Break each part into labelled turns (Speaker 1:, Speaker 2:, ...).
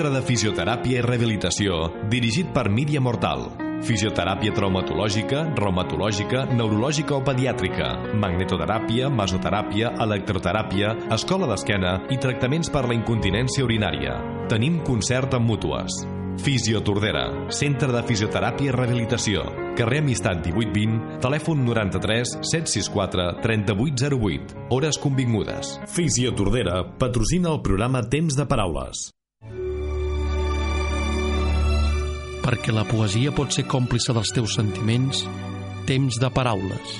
Speaker 1: Centre de Fisioteràpia i Rehabilitació, dirigit per Míria Mortal. Fisioteràpia traumatològica, reumatològica, neurològica o pediàtrica, magnetoteràpia, masoteràpia, electroteràpia, escola d'esquena i tractaments per la incontinència urinària. Tenim concert amb mútues. Fisio Tordera, Centre de Fisioteràpia i Rehabilitació, carrer Amistat 1820, telèfon 93 764 3808, hores convingudes.
Speaker 2: Fisio Tordera patrocina el programa Temps de Paraules.
Speaker 3: Perquè la poesia pot ser còmplice dels teus sentiments, temps de paraules.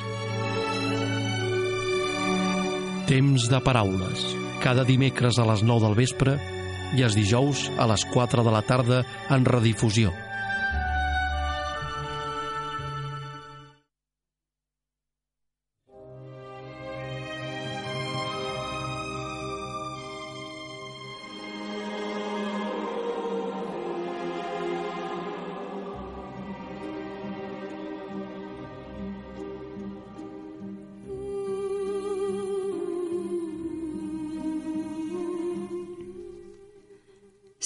Speaker 3: Temps de paraules, cada dimecres a les 9 del vespre i els dijous a les 4 de la tarda en redifusió.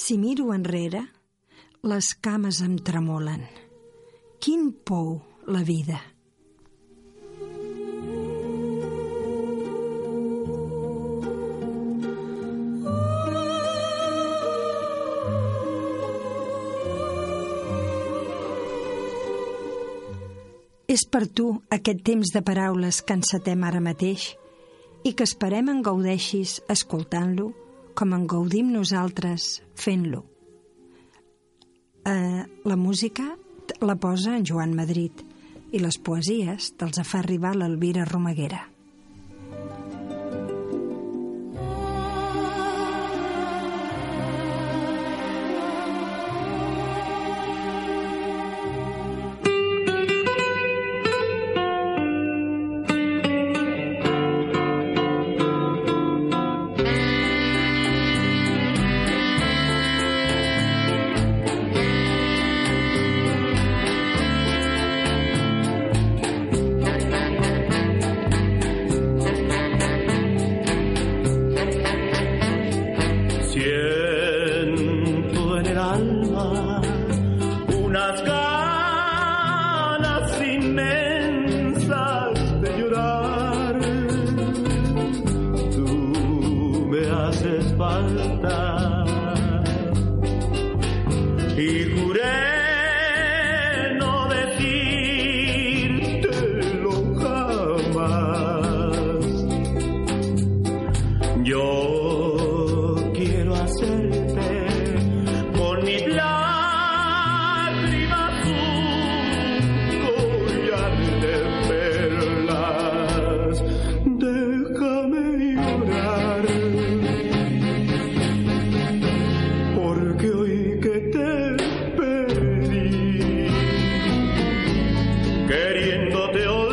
Speaker 4: Si miro enrere, les cames em tremolen. Quin pou, la vida. És per tu aquest temps de paraules que encetem ara mateix i que esperem en gaudeixis escoltant-lo com en gaudim nosaltres fent-lo. Eh, la música la posa en Joan Madrid i les poesies te'ls fa arribar l'Elvira Romaguera.
Speaker 5: Falta y juré no decírtelo jamás. Yo quiero hacerte con mis lágrimas queriéndote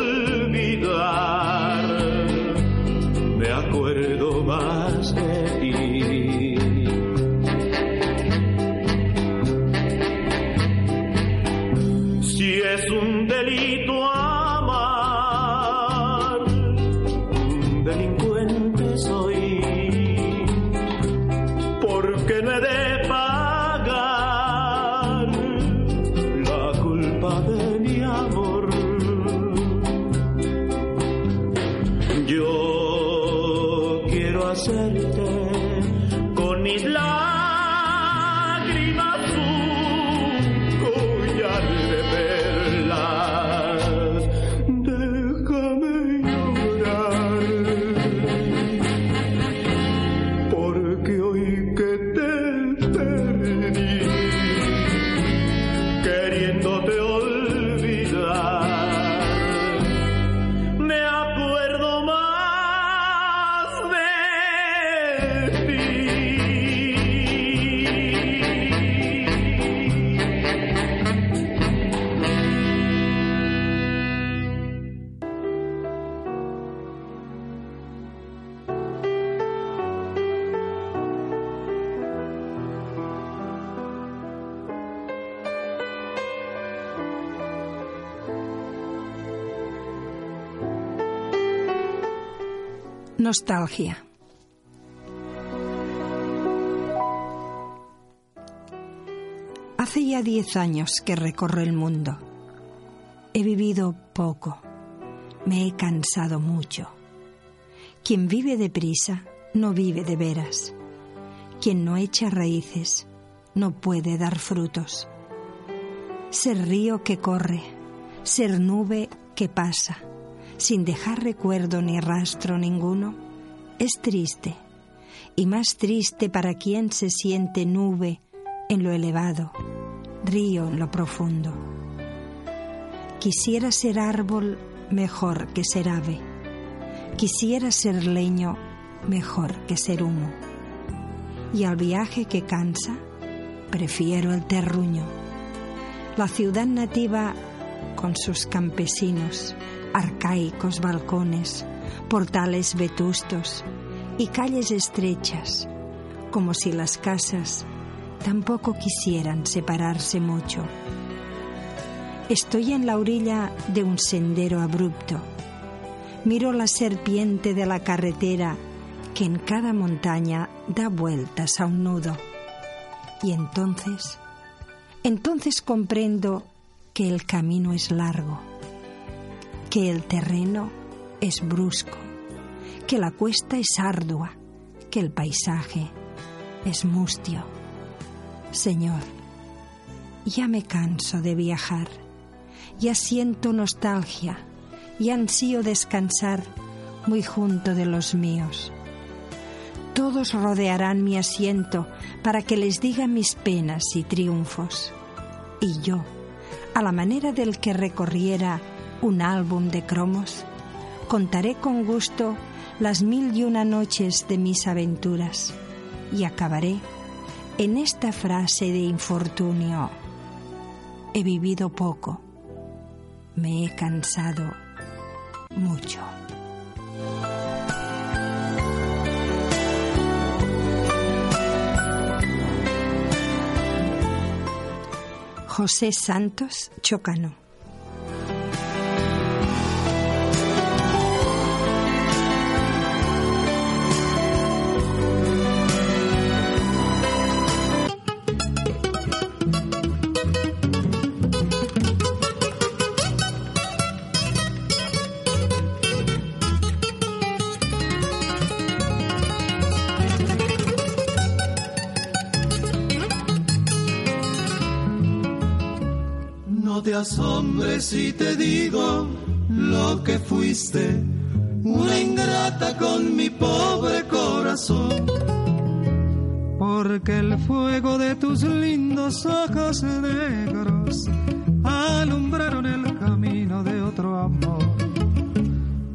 Speaker 4: Nostàlgia. Hace ya diez años que recorro el mundo. He vivido poco. Me he cansado mucho. Quien vive deprisa no vive de veras. Quien no echa raíces no puede dar frutos. Ser río que corre, ser nube que pasa, sin dejar recuerdo ni rastro ninguno, es triste, y más triste para quien se siente nube en lo elevado, río en lo profundo. Quisiera ser árbol mejor que ser ave, quisiera ser leño mejor que ser humo, y al viaje que cansa, prefiero el terruño. La ciudad nativa con sus campesinos, arcaicos balcones, portales vetustos y calles estrechas, como si las casas tampoco quisieran separarse mucho. Estoy en la orilla de un sendero abrupto. Miro la serpiente de la carretera que en cada montaña da vueltas a un nudo. Y entonces, entonces comprendo que el camino es largo, que el terreno es brusco, que la cuesta es ardua, que el paisaje es mustio. Señor, ya me canso de viajar, ya siento nostalgia y ansío descansar muy junto de los míos. Todos rodearán mi asiento para que les diga mis penas y triunfos. Y yo, a la manera del que recorriera un álbum de cromos, contaré con gusto las mil y una noches de mis aventuras y acabaré en esta frase de infortunio. He vivido poco, me he cansado mucho. José Santos Chocano.
Speaker 6: Te asombres si te digo lo que fuiste, una ingrata con mi pobre corazón.
Speaker 7: Porque el fuego de tus lindos ojos negros alumbraron el camino de otro amor.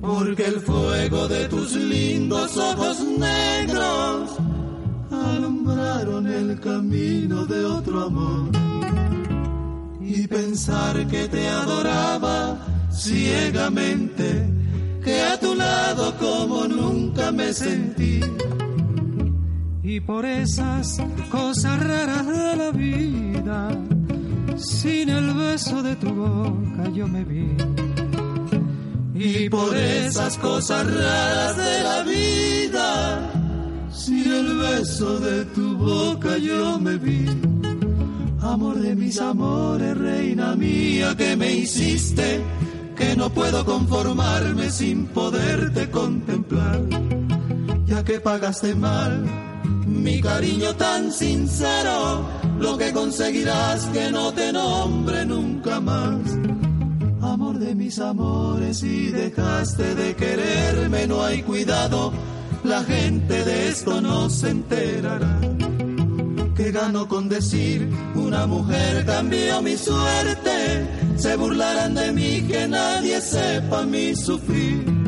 Speaker 6: Porque el fuego de tus lindos ojos negros alumbraron el camino de otro amor y pensar que te adoraba ciegamente, que a tu lado como nunca me sentí.
Speaker 7: Y por esas cosas raras de la vida, sin el beso de tu boca yo me vi.
Speaker 6: Y por esas cosas raras de la vida, sin el beso de tu boca yo me vi Amor de mis amores, reina mía, que me hiciste, que no puedo conformarme sin poderte contemplar, ya que pagaste mal mi cariño tan sincero, lo que conseguirás que no te nombre nunca más. Amor de mis amores, si dejaste de quererme, no hay cuidado, la gente de esto no se enterará gano con decir una mujer cambió mi suerte. Se burlarán de mí que nadie sepa mi sufrir.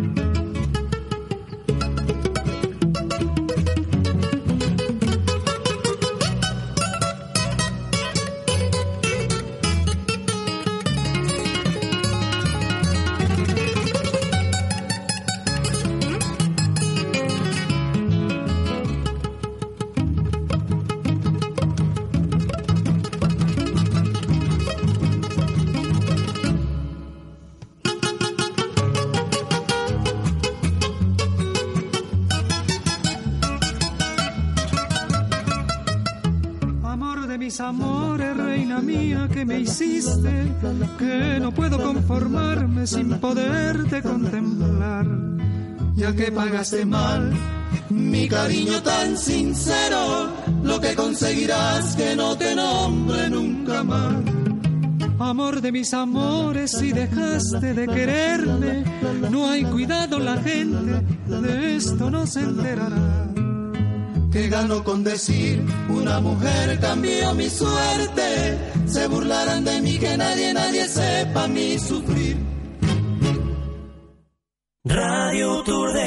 Speaker 7: Reina mía, que me hiciste, que no puedo conformarme sin poderte contemplar.
Speaker 6: Ya que pagaste mal mi cariño tan sincero, lo que conseguirás que no te nombre nunca más.
Speaker 7: Amor de mis amores, si dejaste de quererme, no hay cuidado la gente, de esto no se enterará.
Speaker 6: Que gano con decir, una mujer cambió mi suerte, se burlarán de mí que nadie, nadie sepa mi sufrir.
Speaker 5: Radio Turdera